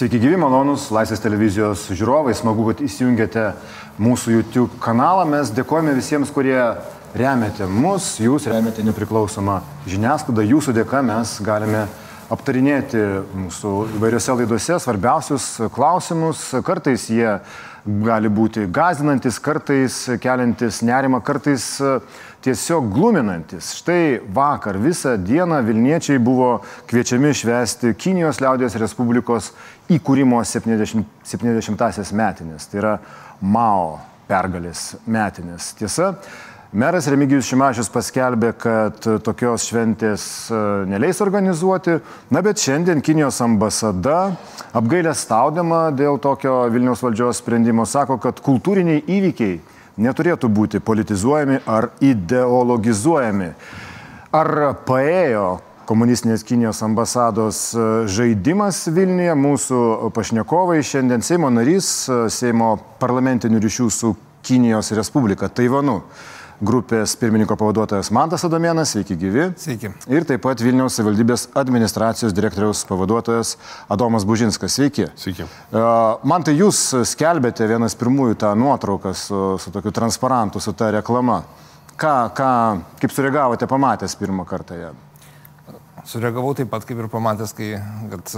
Sveiki gyvi, malonus Laisvės televizijos žiūrovai, smagu, kad įsijungėte mūsų YouTube kanalą. Mes dėkojame visiems, kurie remiate mus, jūs remiate nepriklausomą žiniasklaidą, jūsų dėka mes galime aptarinėti mūsų įvairiose laidose svarbiausius klausimus. Kartais jie gali būti gazinantis, kartais keliantis nerimą, kartais tiesiog gluminantis. Štai vakar visą dieną Vilniečiai buvo kviečiami švęsti Kinijos liaudės Respublikos įkūrimo 70, 70-asias metinės. Tai yra Mao pergalės metinės. Tiesa, Meras Remigijus Šimašius paskelbė, kad tokios šventės e, neleis organizuoti, na bet šiandien Kinijos ambasada apgailę staudama dėl tokio Vilniaus valdžios sprendimo sako, kad kultūriniai įvykiai neturėtų būti politizuojami ar ideologizuojami. Ar paėjo komunistinės Kinijos ambasados e, žaidimas Vilniuje. Mūsų pašnekovai šiandien Seimo narys, e, Seimo parlamentinių ryšių su Kinijos Respublika Taivanu grupės pirmininko pavaduotojas Mantas Adomėnas, sveiki gyvi. Sveiki. Ir taip pat Vilniaus savivaldybės administracijos direktoriaus pavaduotojas Adomas Bužinskas, sveiki. Sveiki. Man tai jūs skelbėte vienas pirmųjų tą nuotrauką su, su tokiu transparantu, su ta reklama. Ką, ką, kaip sureagavote pamatęs pirmą kartą ją? Sureagavau taip pat kaip ir pamatęs, kai, kad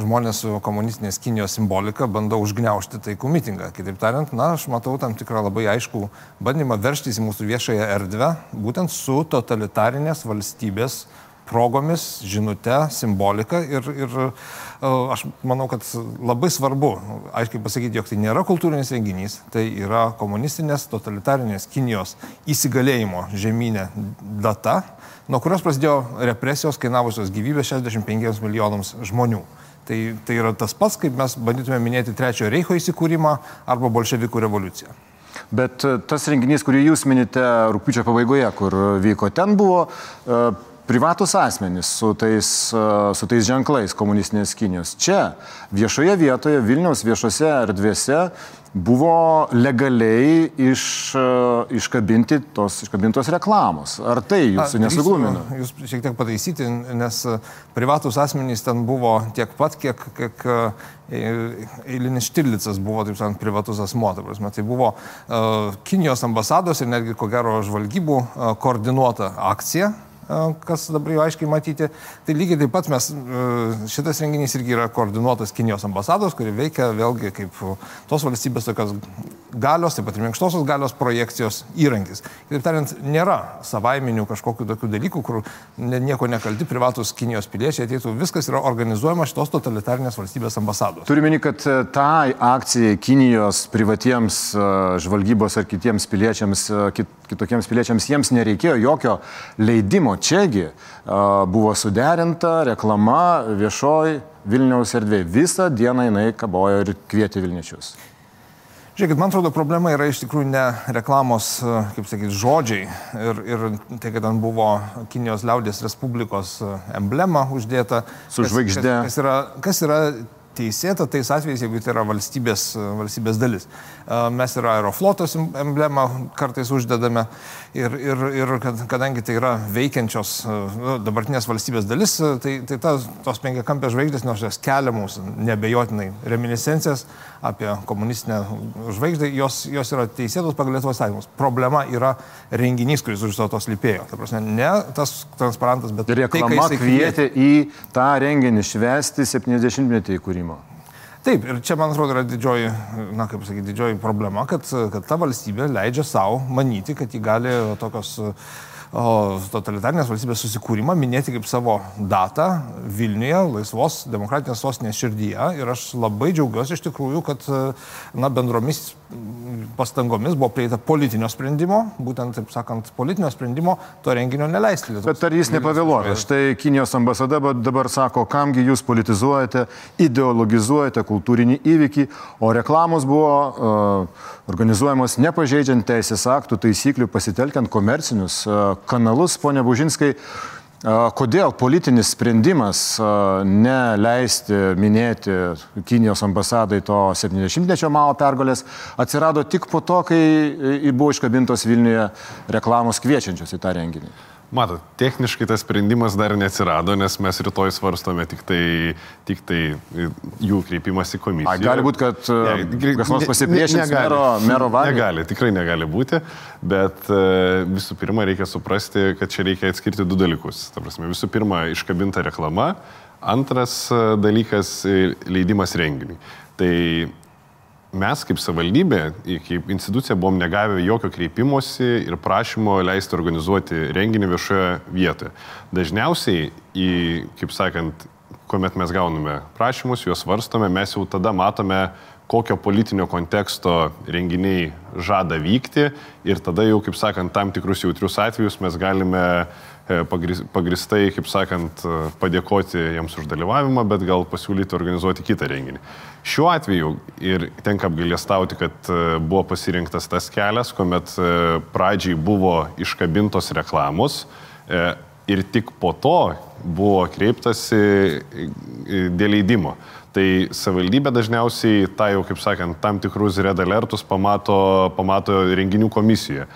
žmonės su komunistinės Kinijos simbolika bando užgneušti taikų mitingą. Kitaip tariant, na, aš matau tam tikrą labai aišku bandymą verštis į mūsų viešąją erdvę, būtent su totalitarinės valstybės progomis, žinute, simbolika ir, ir e, aš manau, kad labai svarbu aiškiai pasakyti, jog tai nėra kultūrinis renginys, tai yra komunistinės totalitarinės Kinijos įsigalėjimo žemynė data, nuo kurios prasidėjo represijos kainavusios gyvybę 65 milijonams žmonių. Tai, tai yra tas pats, kaip mes bandytume minėti Trečiojo Reicho įsikūrimą arba bolševikų revoliuciją. Bet e, tas renginys, kurį jūs minite rūpiučio pabaigoje, kur vyko, ten buvo uh, privatus asmenys su tais, uh, su tais ženklais komunistinės Kinijos. Čia, viešoje vietoje, Vilniaus viešose erdvėse buvo legaliai iš, uh, iškabinti tos iškabintos reklamos. Ar tai jūsų nesuglumino? Jūs šiek tiek pataisyti, nes privatus asmenys ten buvo tiek pat, kiek, kiek eilinis Štirlicas buvo, taip sakant, privatus asmo. Tai buvo uh, Kinijos ambasados ir netgi ko gero žvalgybų uh, koordinuota akcija kas dabar jau aiškiai matyti. Tai lygiai taip pat mes, šitas renginys irgi yra koordinuotas Kinijos ambasados, kuri veikia vėlgi kaip tos valstybės tokios galios, taip pat ir minkštosios galios projekcijos įrankis. Kitaip tariant, nėra savaiminių kažkokių tokių dalykų, kur nieko nekalti privatus Kinijos piliečiai ateitų. Viskas yra organizuojama šitos totalitarnės valstybės ambasados. Turime, kad e, tai akcijai Kinijos privatiems e, žvalgybos ar kitiems piliečiams, e, kit, kitokiems piliečiams, jiems nereikėjo jokio leidimo. Čiagi buvo suderinta reklama viešoj Vilniaus erdvėje. Visą dieną jinai kabojo ir kvietė Vilniečius. Žiūrėkit, man atrodo, problema yra iš tikrųjų ne reklamos, kaip sakyti, žodžiai ir, ir tai, kad ten buvo Kinijos liaudės Respublikos emblema uždėta. Su žvaigždė. Kas, kas, yra, kas yra teisėta tais atvejais, jeigu tai yra valstybės, valstybės dalis. Mes ir aeroflotos emblemą kartais uždedame ir, ir, ir kadangi tai yra veikiančios nu, dabartinės valstybės dalis, tai, tai ta, tos penkiakampės žvaigždės, nors jos kelia mūsų nebejotinai reminiscencijas apie komunistinę žvaigždę, jos, jos yra teisėtos pagal Lietuvos įstatymus. Problema yra renginys, kuris už to tos lypėjo. Ta prasme, ne tas transparantas, bet reklama tai, kvietė į tą renginį švesti 70-metį įkūrimo. Taip, ir čia, man atrodo, yra didžioji, na, kaip sakyti, didžioji problema, kad, kad ta valstybė leidžia savo manyti, kad ji gali tokios totalitarinės valstybės susikūrimą minėti kaip savo datą Vilniuje, laisvos demokratinės sostinės širdyje. Ir aš labai džiaugiuosi iš tikrųjų, kad na, bendromis pastangomis buvo prieita politinio sprendimo, būtent, taip sakant, politinio sprendimo to renginio neleisti. Lietuvos. Bet ar jis nepavėluoja? Štai Kinijos ambasada dabar sako, kamgi jūs politizuojate, ideologizuojate kultūrinį įvykį, o reklamos buvo uh, organizuojamos nepažeidžiant teisės aktų taisyklių, pasitelkiant komercinius uh, kanalus, ponia Bužinskai. Kodėl politinis sprendimas neleisti minėti Kinijos ambasadai to 70-mečio Mao pergalės atsirado tik po to, kai buvo iškabintos Vilniuje reklamos kviečiančios į tą renginį? Matot, techniškai tas sprendimas dar neatsirado, nes mes rytoj svarstome tik tai, tik tai jų kreipimas į komisiją. A, gali būti, kad ne, kas nors pasipriešins ne, mero, mero valiai? Negali, tikrai negali būti, bet e, visų pirma reikia suprasti, kad čia reikia atskirti du dalykus. Ta prasme, visų pirma, iškabinta reklama, antras e, dalykas - leidimas renginiui. Tai mes kaip savivaldybė, kaip institucija buvom negavę jokio kreipimosi ir prašymo leisti organizuoti renginį viešoje vietoje. Dažniausiai, į, kaip sakant, kuomet mes gauname prašymus, juos varstome, mes jau tada matome, kokio politinio konteksto renginiai žada vykti ir tada jau, kaip sakant, tam tikrus jautrius atvejus mes galime E, pagristai, kaip sakant, padėkoti jiems už dalyvavimą, bet gal pasiūlyti organizuoti kitą renginį. Šiuo atveju ir tenka apgailėstauti, kad e, buvo pasirinktas tas kelias, kuomet pradžiai buvo iškabintos reklamos ir tik po to buvo kreiptasi dėl leidimo. Tai savivaldybė dažniausiai tą jau, kaip sakant, tam tikrus red alertus pamato, pamato renginių komisijoje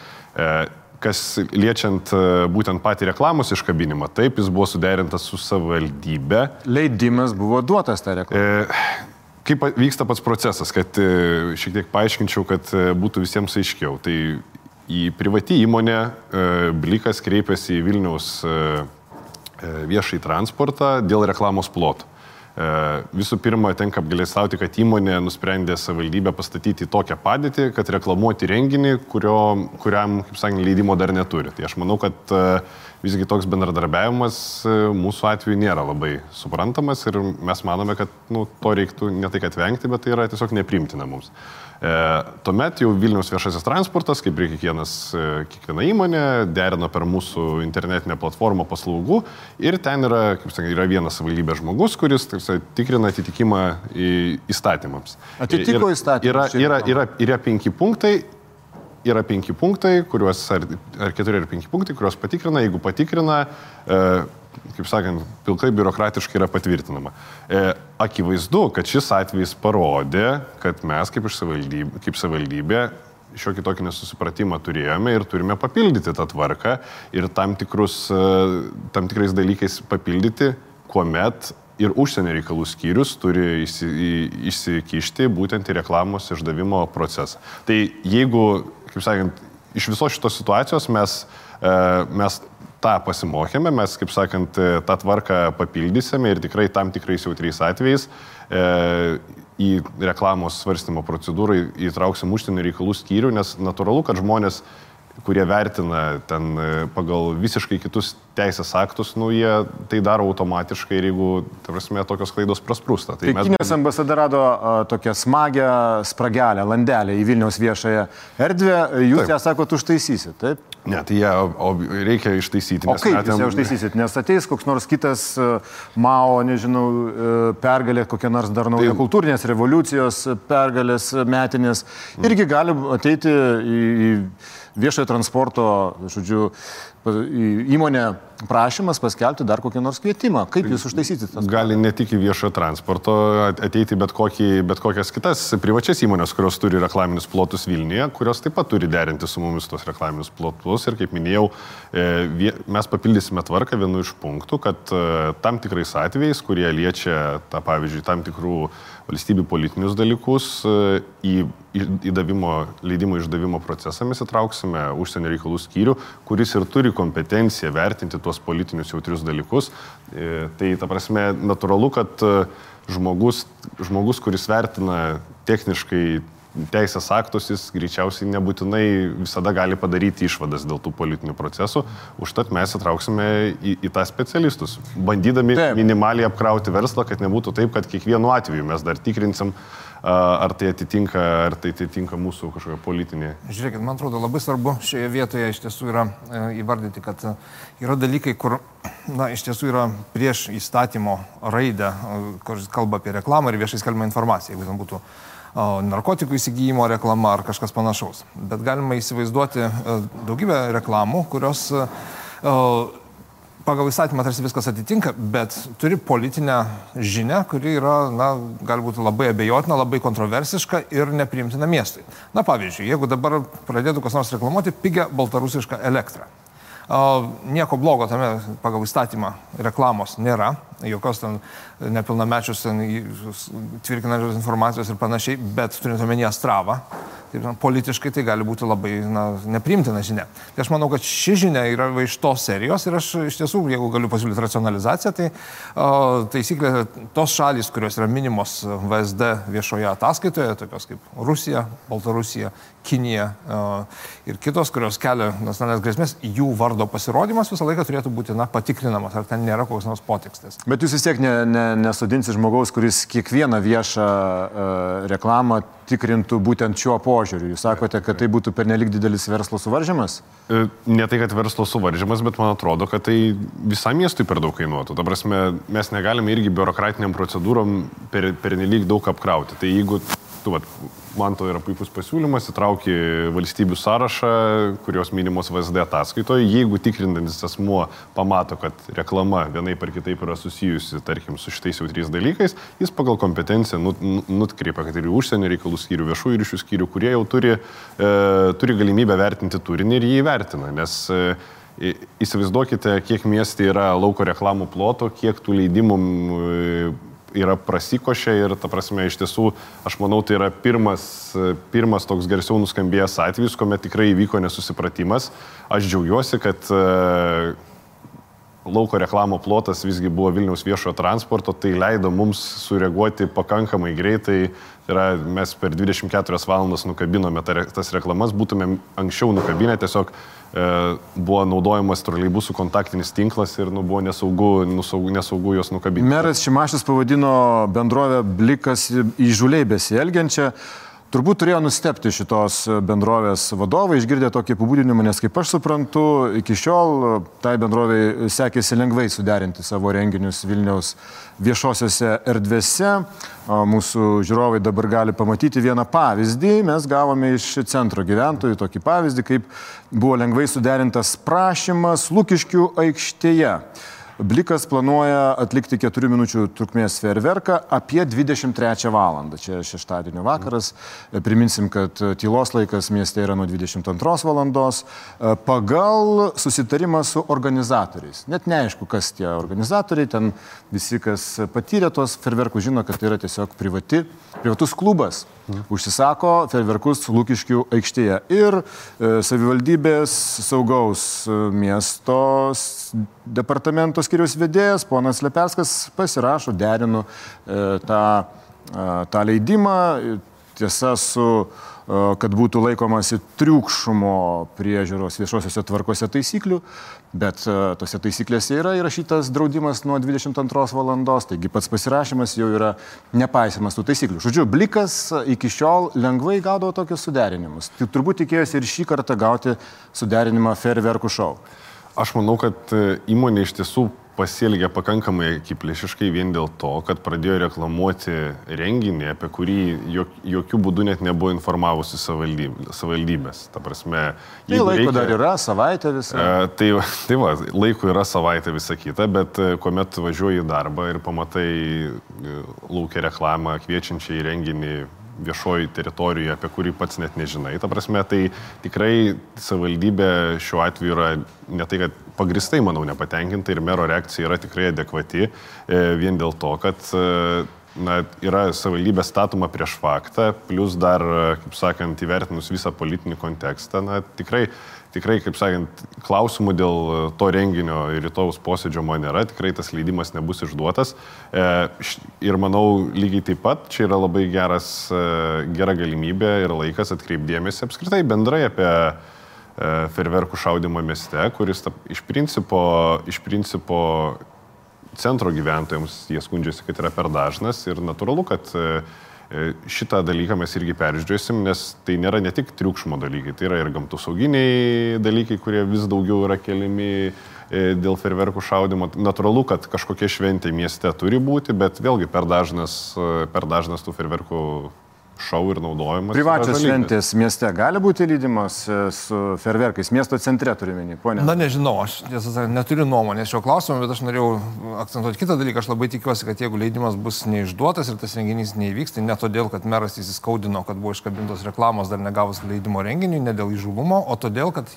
kas liečiant e, būtent patį reklamos iškabinimą, taip jis buvo suderintas su savivaldybė. Leidimas buvo duotas tą reklamą. E, kaip vyksta pats procesas, kad e, šiek tiek paaiškinčiau, kad e, būtų visiems aiškiau. Tai į privatį įmonę e, Blikas kreipėsi į Vilniaus viešai transportą dėl reklamos plotų. Visų pirma, tenka apgalėstauti, kad įmonė nusprendė savivaldybę pastatyti į tokią padėtį, kad reklamuoti renginį, kurio, kuriam, kaip sakė, leidimo dar neturi. Tai aš manau, kad e, visgi toks bendradarbiavimas e, mūsų atveju nėra labai suprantamas ir mes manome, kad nu, to reiktų ne tai, kad vengti, bet tai yra tiesiog neprimtina mums. E, tuomet jau Vilniaus viešasis transportas, kaip ir kiekvienas, e, kiekviena įmonė, derino per mūsų internetinę platformą paslaugų ir ten yra, kaip sakė, yra vienas savivaldybės žmogus, kuris tarsi, tikrina atitikimą įstatymams. Atitiko įstatymą. Yra, yra, yra, yra, yra penki punktai yra penki punktai, kuriuos, ar, ar keturi ar penki punktai, kuriuos patikrina, jeigu patikrina, e, kaip sakant, pilkai biurokratiškai yra patvirtinama. E, akivaizdu, kad šis atvejis parodė, kad mes kaip, savivaldybė, kaip savivaldybė šiokį tokį nesusipratimą turėjome ir turime papildyti tą tvarką ir tam, tikrus, e, tam tikrais dalykais papildyti, kuomet ir užsienio reikalų skyrius turi įsikišti būtent į reklamos išdavimo procesą. Tai jeigu, kaip sakant, iš visos šitos situacijos mes, e, mes tą pasimokėme, mes, kaip sakant, tą tvarką papildysime ir tikrai tam tikrais jautriais atvejais e, į reklamos svarstymo procedūrą įtrauksim užsienio reikalų skyrių, nes natūralu, kad žmonės kurie vertina ten e, pagal visiškai kitus teisės aktus, nu, jie tai daro automatiškai ir jeigu, ta prasme, tokios klaidos prasprūsta. Tai, tai mes... Kinijos ambasada rado tokią smagią spragelę, landelę į Vilniaus viešąją erdvę, jūs taip. ją sakot užtaisysit, taip? Ne, tai ją o, reikia ištaisyti. O kaip metėm... jūs ją užtaisysit? Nes ateis koks nors kitas uh, Mao, nežinau, uh, pergalė, kokia nors dar nauja tai... kultūrinės revoliucijos pergalės metinės, irgi gali ateiti į... į viešojo transporto, žodžiu, įmonė prašymas paskelbti dar kokį nors kvietimą. Kaip jūs užtaisyti tas? Gali ne tik į viešojo transporto ateiti bet, kokį, bet kokias kitas privačias įmonės, kurios turi reklaminius plotus Vilniuje, kurios taip pat turi derinti su mumis tos reklaminius plotus. Ir kaip minėjau, e, mes papildysime tvarką vienu iš punktų, kad e, tam tikrais atvejais, kurie liečia, tą, pavyzdžiui, tam tikrų valstybių politinius dalykus, e, į įdavimo, leidimo išdavimo procesą mes įtrauksime užsienio reikalų skyrių, kuris ir turi kompetenciją vertinti tuos politinius jautrius dalykus. E, tai ta prasme, natūralu, kad e, žmogus, žmogus kuris vertina techniškai teisės aktus, jis greičiausiai nebūtinai visada gali padaryti išvadas dėl tų politinių procesų. Užtat mes įtrauksime į, į tą specialistus, bandydami Taip. minimaliai apkrauti verslą, kad nebūtų taip, kad kiekvienu atveju mes dar tikrinsim ar tai atitinka, ar tai atitinka mūsų kažkokią politinį. Žiūrėkit, man atrodo labai svarbu šioje vietoje iš tiesų yra e, įvardyti, kad e, yra dalykai, kur, na, iš tiesų yra prieš įstatymo raidę, e, kur kalba apie reklamą ir viešai skelbimą informaciją, jeigu ten būtų narkotikų įsigijimo reklama ar kažkas panašaus. Bet galima įsivaizduoti daugybę reklamų, kurios pagal įstatymą tarsi viskas atitinka, bet turi politinę žinę, kuri yra, na, galbūt labai abejotina, labai kontroversiška ir nepriimtina miestui. Na, pavyzdžiui, jeigu dabar pradėtų kas nors reklamuoti pigę baltarusišką elektrą. Nieko blogo tame pagal įstatymą reklamos nėra, jokios ten nepilnamečius ten tvirkinančios informacijos ir panašiai, bet turint omenyje stravą, taip, na, politiškai tai gali būti labai na, neprimtina žinia. Tai aš manau, kad ši žinia yra iš tos serijos ir aš iš tiesų, jeigu galiu pasiūlyti racionalizaciją, tai o, taisyklė, tos šalys, kurios yra minimos VSD viešoje ataskaitoje, tokios kaip Rusija, Baltarusija, Kinija ir kitos, kurios kelia nacionalinės grėsmės, jų vardo pasirodymas visą laiką turėtų būti na, patikrinamas, ar ten nėra koks nors potekstas. Bet jūs vis tiek ne, ne, nesodinsi žmogaus, kuris kiekvieną viešą uh, reklamą tikrintų būtent šiuo požiūriu. Jūs sakote, kad tai būtų pernelik didelis verslo suvaržymas? E, ne tai, kad verslo suvaržymas, bet man atrodo, kad tai visam miestui per daug kainuotų. Ta prasme, mes negalime irgi biurokratiniam procedūrom per, pernelik daug apkrauti. Tai jeigu tu, vat, man to yra puikus pasiūlymas, įtrauki valstybių sąrašą, kurios minimos VSD ataskaitoje. Jeigu tikrinantis asmuo pamato, kad reklama vienaip ar kitaip yra susijusi, tarkim, su šitais jautriais dalykais, jis pagal kompetenciją nut, nutkreipia, kad ir užsienio reikalų skyrių, viešųjų ryšių skyrių, kurie jau turi, e, turi galimybę vertinti turinį ir jį įvertina. Nes e, Įsivaizduokite, kiek miestai yra lauko reklamų ploto, kiek tų leidimų yra prasikošę ir, ta prasme, iš tiesų, aš manau, tai yra pirmas, pirmas toks garsiau nuskambėjęs atvejis, kuomet tikrai įvyko nesusipratimas. Aš džiaugiuosi, kad uh, lauko reklamo plotas visgi buvo Vilniaus viešojo transporto, tai leido mums sureaguoti pakankamai greitai. Tai yra, mes per 24 valandas nukabinome tas reklamas, būtume anksčiau nukabinę, tiesiog e, buvo naudojamas troleibusų kontaktinis tinklas ir nu, buvo nesaugu, nusaugu, nesaugu juos nukabinti. Meras Šimašius pavadino bendrovę Blikas įžuliai besielgiančią. Turbūt turėjo nustepti šitos bendrovės vadovai, išgirdę tokį apibūdinimą, nes kaip aš suprantu, iki šiol tai bendroviai sekėsi lengvai suderinti savo renginius Vilniaus viešosiose erdvėse. Mūsų žiūrovai dabar gali pamatyti vieną pavyzdį. Mes gavome iš centro gyventojų tokį pavyzdį, kaip buvo lengvai suderintas prašymas Lukiškių aikštėje. Blikas planuoja atlikti 4 minučių trukmės ferverką apie 23 val. Čia šeštadienio vakaras. Priminsim, kad tylos laikas mieste yra nuo 22 val. pagal susitarimą su organizatoriais. Net neaišku, kas tie organizatoriai, ten visi, kas patyrė tuos ferverkus, žino, kad tai yra tiesiog privati, privatus klubas. Užsisako ferverkus Lūkiškių aikštėje. Ir e, savivaldybės saugaus e, miestos departamento skiriaus vedėjas, ponas Leperskas, pasirašo, derinu e, tą, e, tą leidimą, tiesa, su, e, kad būtų laikomasi triukšmo priežiūros viešosiuose tvarkose taisyklių, bet e, tose taisyklėse yra įrašytas draudimas nuo 22 valandos, taigi pats pasirašymas jau yra nepaisimas tų taisyklių. Žodžiu, Blikas iki šiol lengvai gaudavo tokius suderinimus. Tai turbūt tikėjosi ir šį kartą gauti suderinimą ferverkų šau. Aš manau, kad e, įmonė iš tiesų pasielgė pakankamai akiplėšiškai vien dėl to, kad pradėjo reklamuoti renginį, apie kurį jok, jokių būdų net nebuvo informavusi savivaldybės. Ta prasme, tai laiko reikia, dar yra, savaitė visą. E, tai, tai va, laiko yra savaitė visą kitą, bet e, kuomet važiuoji į darbą ir pamatai e, laukia reklamą kviečiančią į renginį viešoji teritorijoje, apie kurį pats net nežinai. Ta prasme, tai tikrai savivaldybė šiuo atveju yra ne tai, kad pagristai, manau, nepatenkinta ir mero reakcija yra tikrai adekvati, e, vien dėl to, kad e, na, yra savivaldybė statoma prieš faktą, plus dar, kaip sakant, įvertinus visą politinį kontekstą, na, tikrai tikrai, kaip sakant, klausimų dėl e, to renginio ir rytojus posėdžio man nėra, tikrai tas leidimas nebus išduotas. E, ir manau, lygiai taip pat čia yra labai geras, e, gera galimybė ir laikas atkreipdėmėsi apskritai bendrai apie ferverkų šaudimą mieste, kuris ta, iš principo, iš principo centro gyventojams jie skundžiasi, kad yra per dažnas ir natūralu, kad šitą dalyką mes irgi peržiūrėsim, nes tai nėra ne tik triukšmo dalykai, tai yra ir gamtosauginiai dalykai, kurie vis daugiau yra keliami e, dėl ferverkų šaudimo. Natūralu, kad kažkokia šventė mieste turi būti, bet vėlgi per dažnas, e, per dažnas tų ferverkų šau ir naudojimas. Privačios šventės mieste gali būti lydimas e, su ferverkais, miesto centre turime, ponė. Na nežinau, aš tiesą sakant neturiu nuomonės šio klausimo, bet aš norėjau akcentuoti kitą dalyką. Aš labai tikiuosi, kad jeigu leidimas bus neišduotas ir tas renginys neįvyks, tai ne todėl, kad meras įsiskaudino, kad buvo iškabintos reklamos dar negavus leidimo renginiui, ne dėl įžuvumo, o todėl, kad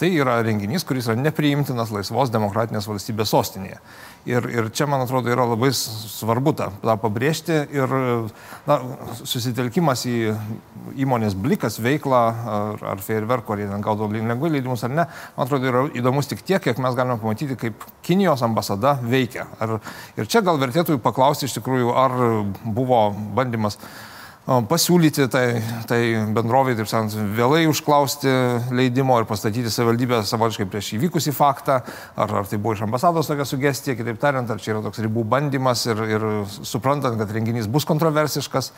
tai yra renginys, kuris yra nepriimtinas laisvos demokratinės valstybės sostinėje. Ir, ir čia, man atrodo, yra labai svarbu tą, tą pabrėžti ir na, susitelkimas į įmonės blikas veiklą ar, ar feirverko, ar jie gaudo lengvai leidimus ar ne, man atrodo, yra įdomus tik tiek, kiek mes galime pamatyti, kaip Kinijos ambasada veikia. Ar, ir čia gal vertėtų paklausti iš tikrųjų, ar buvo bandymas uh, pasiūlyti tai, tai bendroviai, taip sakant, vėlai užklausti leidimo ir pastatyti savivaldybę savotiškai prieš įvykusį faktą, ar, ar tai buvo iš ambasados tokia sugestija, kitaip tariant, ar čia yra toks ribų bandymas ir, ir suprantant, kad renginys bus kontroversiškas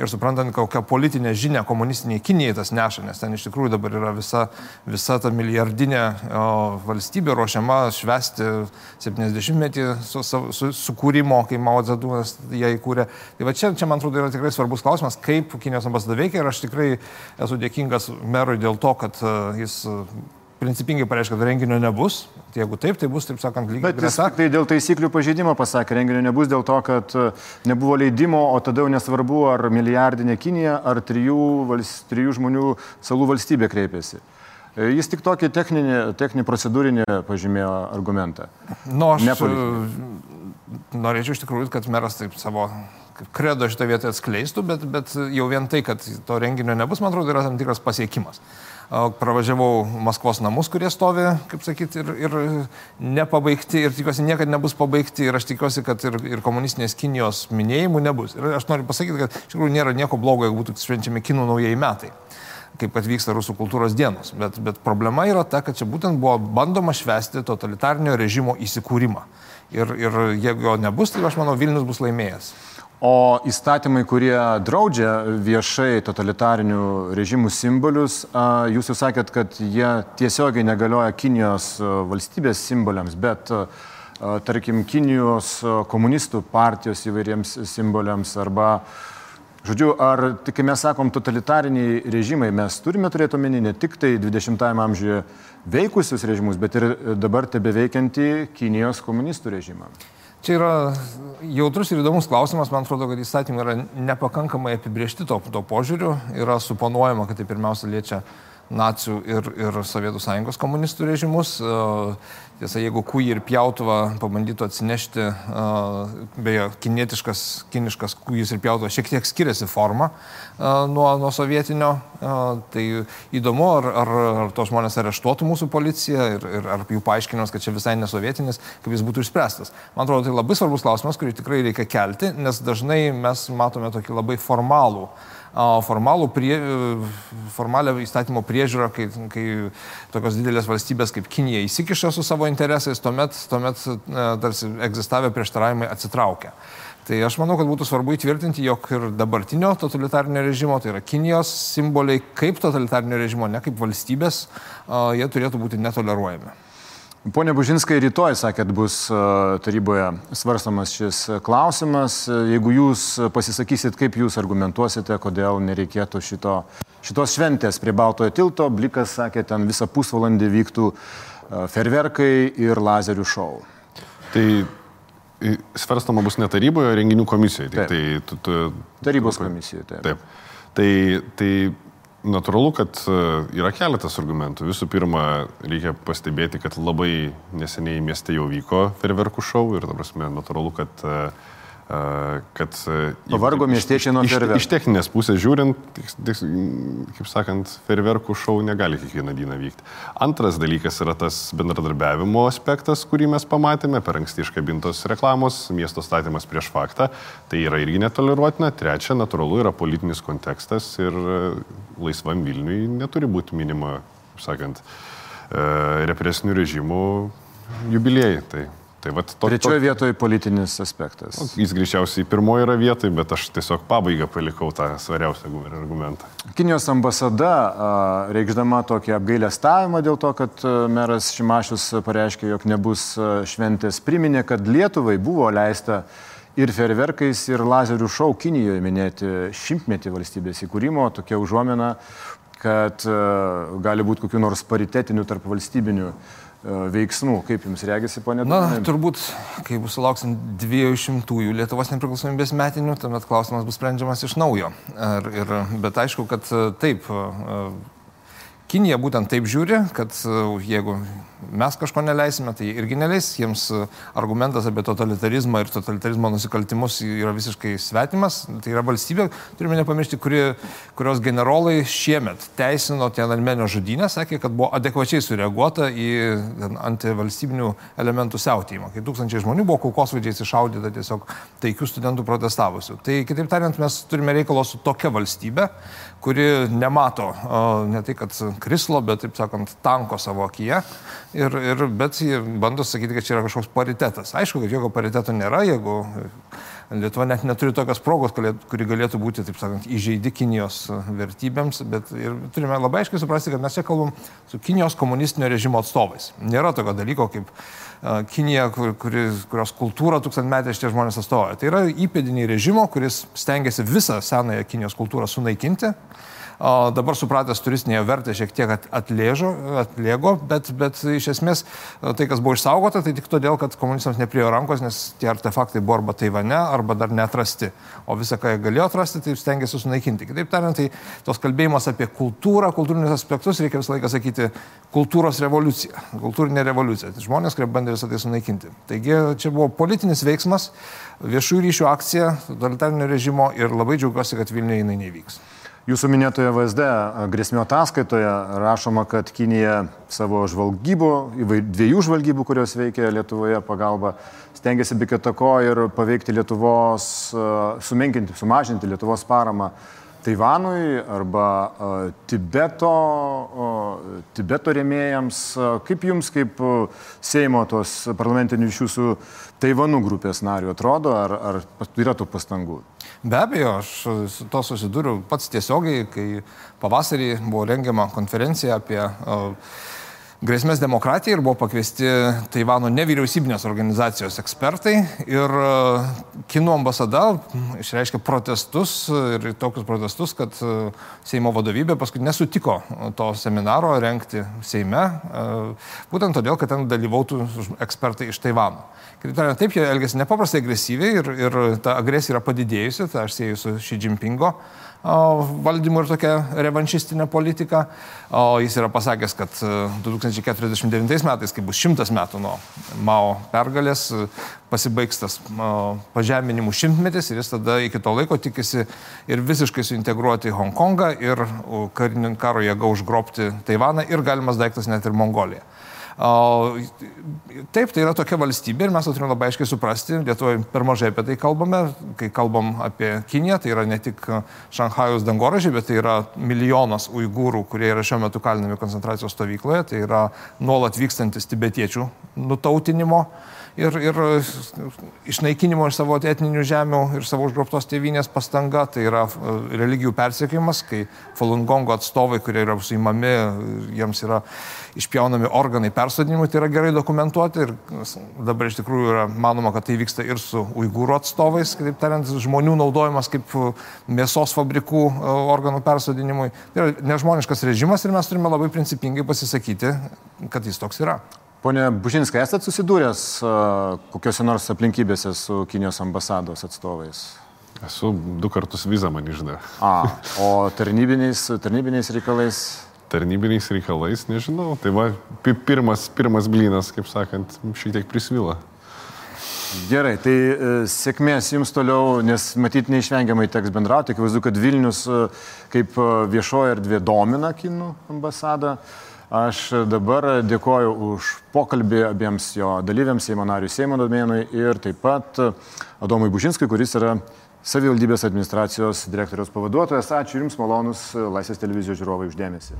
ir suprantant, kokią politinę žinią komunistiniai Kinijai tas neša, nes ten iš tikrųjų dabar yra visa, visa ta milijardinė o, valstybė ruošiama švesti 70-metį su, su, su, sukūrimo, kai Mao Zedūnas ją įkūrė. Tai va čia, čia, man atrodo, yra tikrai svarbus klausimas klausimas, kaip Kinijos ambasada veikia ir aš tikrai esu dėkingas merui dėl to, kad e, jis e, principingai pareiškia, kad renginio nebus. Tai jeigu taip, tai bus, taip sakant, lygiai. Bet jis tai dėl taisyklių pažeidimo pasakė, renginio nebus dėl to, kad e, nebuvo leidimo, o tada jau nesvarbu, ar milijardinė Kinija, ar trijų, valst, trijų žmonių salų valstybė kreipėsi. Jis tik tokį techninį, techninį procedūrinį pažymėjo argumentą. Nu, aš norėčiau iš tikrųjų, kad meras taip savo kredo šitą vietą atskleistų, bet, bet jau vien tai, kad to renginio nebus, man atrodo, yra tam tikras pasiekimas. Pravažiavau Maskvos namus, kurie stovi, kaip sakyti, ir, ir nepabaigti, ir tikiuosi niekada nebus pabaigti, ir aš tikiuosi, kad ir, ir komunistinės Kinijos minėjimų nebus. Ir aš noriu pasakyti, kad iš tikrųjų nėra nieko blogo, jeigu būtų švenčiami kinų naujieji metai kaip kad vyksta rusų kultūros dienos. Bet, bet problema yra ta, kad čia būtent buvo bandoma švesti totalitarnio režimo įsikūrimą. Ir, ir jeigu jo nebus, tai aš manau, Vilnius bus laimėjęs. O įstatymai, kurie draudžia viešai totalitarinių režimų simbolius, jūs jau sakėt, kad jie tiesiogiai negalioja Kinijos valstybės simboliams, bet tarkim Kinijos komunistų partijos įvairiems simboliams arba Žodžiu, ar, kai mes sakom totalitariniai režimai, mes turime turėti omeny ne tik tai 20-ame amžiuje veikusius režimus, bet ir dabar tebe veikiantį Kinijos komunistų režimą. Čia yra jautrus ir įdomus klausimas, man atrodo, kad įstatymai yra nepakankamai apibriešti to, to požiūriu, yra suponuojama, kad tai pirmiausia liečia nacijų ir, ir Sovietų sąjungos komunistų režimus. Tiesa, jeigu kūjį ir pjautuvą pabandytų atsinešti, beje, kinietiškas, kiniškas kūjis ir pjautuvas šiek tiek skiriasi forma nuo, nuo sovietinio, tai įdomu, ar, ar, ar tos žmonės areštuotų mūsų policiją ir, ir ar jų paaiškinimas, kad čia visai nesovietinis, kaip jis būtų išspręstas. Man atrodo, tai labai svarbus klausimas, kurį tikrai reikia kelti, nes dažnai mes matome tokį labai formalų formalų prie, formalią įstatymo priežiūrą, kai, kai tokios didelės valstybės kaip Kinija įsikiša su savo interesais, tuomet, tuomet e, tarsi egzistavę prieštaravimai atsitraukia. Tai aš manau, kad būtų svarbu įtvirtinti, jog ir dabartinio totalitarnio režimo, tai yra Kinijos simboliai kaip totalitarnio režimo, ne kaip valstybės, jie turėtų būti netoleruojami. Pone Bužinskai, rytoj, sakėt, bus taryboje svarstamas šis klausimas. Jeigu jūs pasisakysit, kaip jūs argumentuosite, kodėl nereikėtų šito, šitos šventės prie Baltojo tilto, Blikas sakė, ten visą pusvalandį vyktų ferverkai ir lazerių šou. Tai svarstama bus ne taryboje, renginių komisijoje. Taip. Tai, tu, tu, Tarybos komisijoje. Taip. taip. Tai, tai natūralu, kad e, yra keletas argumentų. Visų pirma, reikia pastebėti, kad labai neseniai mieste jau vyko ferverkų šou ir, ta prasme, natūralu, kad uh, kad... Pavargo miestiečiai nuo ferverkų. Iš, techninės pusės žiūrint, kaip sakant, ferverkų šau negali kiekvieną dieną vykti. Antras dalykas yra tas bendradarbiavimo aspektas, kurį mes pamatėme per anksti iškabintos reklamos, miesto statymas prieš faktą. Tai yra irgi netoleruotina. Trečia, natūralu yra politinis kontekstas ir laisvam Vilniui neturi būti minima, kaip sakant, represinių režimų jubiliejai. Tai Tai vat, to, Trečioje to... vietoje politinis aspektas. Nu, jis greičiausiai pirmoji yra vietoje, bet aš tiesiog pabaigą palikau tą svariausią argumentą. Kinijos ambasada, reikšdama tokį apgailę stavimą dėl to, kad meras Šimašius pareiškė, jog nebus šventės, priminė, kad Lietuvai buvo leista ir ferverkais, ir lazerių šau Kinijoje minėti šimtmetį valstybės įkūrimo, tokia užuomina, kad gali būti kokiu nors paritetiniu tarp valstybinių e, veiksmų. Kaip jums reagisi, ponė? Na, turbūt, kai bus sulauksim 200-ųjų Lietuvos nepriklausomybės metinių, tuomet klausimas bus sprendžiamas iš naujo. Ir, ir, bet aišku, kad e, taip, Kinija būtent taip žiūri, kad jeigu mes kažko neleisime, tai irgi neleis. Jiems e, argumentas apie totalitarizmą ir totalitarizmo nusikaltimus yra visiškai svetimas. Tai yra valstybė, turime nepamiršti, kuri, kurios generolai šiemet teisino Tiananmenio žudynę, sakė, kad buvo adekvačiai sureaguota į antivalstybinių elementų siautėjimą. Kai tūkstančiai žmonių buvo kulkosvaidžiais iššaudyta tiesiog taikių studentų protestavusių. Tai kitaip tariant, mes turime reikalo su tokia valstybė, kuri nemato ne tai, kad krislo, bet, taip sakant, tanko savo akyje Ir, ir, bet jie bando sakyti, kad čia yra kažkoks paritetas. Aišku, kad jokio pariteto nėra, jeigu Lietuva net neturi tokios progos, kuri galėtų būti, taip sakant, įžeidi Kinijos vertybėms, bet turime labai aiškiai suprasti, kad mes čia kalbam su Kinijos komunistinio režimo atstovais. Nėra tokio dalyko kaip Kinija, kur, kuri, kurios kultūrą tūkstantmetė šitie žmonės atstovauja. Tai yra įpėdiniai režimo, kuris stengiasi visą senąją Kinijos kultūrą sunaikinti dabar supratęs turistinėje vertę šiek tiek atlėžo, atlėgo, bet, bet iš esmės tai, kas buvo išsaugota, tai tik todėl, kad komunistams nepriejo rankos, nes tie artefaktai buvo arba Taivane, arba dar neatrasti. O visą, ką jie galėjo atrasti, tai stengiasi sunaikinti. Kitaip tariant, tai tos kalbėjimas apie kultūrą, kultūrinius aspektus reikia visą laiką sakyti kultūros revoliucija, kultūrinė revoliucija. Tai žmonės, kurie bandė visą tai sunaikinti. Taigi čia buvo politinis veiksmas, viešųjų ryšių akcija, totalitarinio režimo ir labai džiaugiuosi, kad Vilniuje jinai nevyks. Jūsų minėtoje VSD grėsmio ataskaitoje rašoma, kad Kinija savo žvalgybų, dviejų žvalgybų, kurios veikia Lietuvoje pagalba, stengiasi be kitako ir paveikti Lietuvos, sumenkinti, sumažinti Lietuvos paramą Taivanui arba Tibeto, Tibeto rėmėjams. Kaip jums, kaip Seimo tos parlamentinių ryšių su Taivanu grupės nariu atrodo, ar, ar yra tų pastangų? Be abejo, aš su to susidūriau pats tiesiogiai, kai pavasarį buvo rengiama konferencija apie uh, grėsmės demokratijai ir buvo pakviesti Taivano nevyriausybinės organizacijos ekspertai ir e, Kinų ambasada išreiškė protestus ir tokius protestus, kad e, Seimo vadovybė paskui nesutiko to seminaro renkti Seime, būtent todėl, kad ten dalyvautų ekspertai iš Taivano. Kitaip tariant, taip jie elgėsi nepaprastai agresyviai ir, ir ta agresija yra padidėjusi, tai aš sieju su Xi Jinpingo valdymu ir tokia revanšistinė politika. O jis yra pasakęs, kad 2049 e, metais, kai bus šimtas metų nuo Mao pergalės, e, pasibaigs tas pažeminimų šimtmetis ir jis tada iki to laiko tikisi ir visiškai suintegruoti Hongkongą ir karinio karo jėga užgrobti Taivaną ir galimas daiktas net ir Mongoliją. Taip, tai yra tokia valstybė ir mes turime labai aiškiai suprasti, Lietuvoje per mažai apie tai kalbame, kai kalbam apie Kiniją, tai yra ne tik Šanhajus dangoražiai, bet tai yra milijonas uigūrų, kurie yra šiuo metu kalinami koncentracijos stovykloje, tai yra nuolat vykstantis tibetiečių nutautinimo ir, ir išnaikinimo iš savo etninių žemių ir savo užgrobtos tėvynės pastanga, tai yra e, religijų persiekimas, kai Falungongo atstovai, kurie yra suimami, jiems yra išpjaunami organai persodinimui, tai yra gerai dokumentuoti ir dabar iš tikrųjų yra manoma, kad tai vyksta ir su uigūrų atstovais, kitaip tariant, žmonių naudojimas kaip mėsos fabrikų e, organų persodinimui. Tai yra nežmoniškas režimas ir mes turime labai principingai pasisakyti, kad jis toks yra. Pone Bužinskai, esate susidūręs kokiuose nors aplinkybėse su Kinijos ambasados atstovais? Esu du kartus vizą man išdavę. A, o tarnybiniais, tarnybiniais reikalais? Tarnybiniais reikalais, nežinau. Tai va, pirmas, pirmas blynas, kaip sakant, šiek tiek prisvila. Gerai, tai e, sėkmės jums toliau, nes matyt neišvengiamai teks bendrauti. Akivaizdu, kad Vilnius e, kaip e, viešoji erdvė domina Kinų ambasadą. Aš dabar dėkoju už pokalbį abiems jo dalyviams, Seimo nariui Seimo domėnui ir taip pat Adomui Bužinskui, kuris yra savivaldybės administracijos direktoriaus pavaduotojas. Ačiū Jums, malonus Laisvės televizijos žiūrovai, uždėmesi.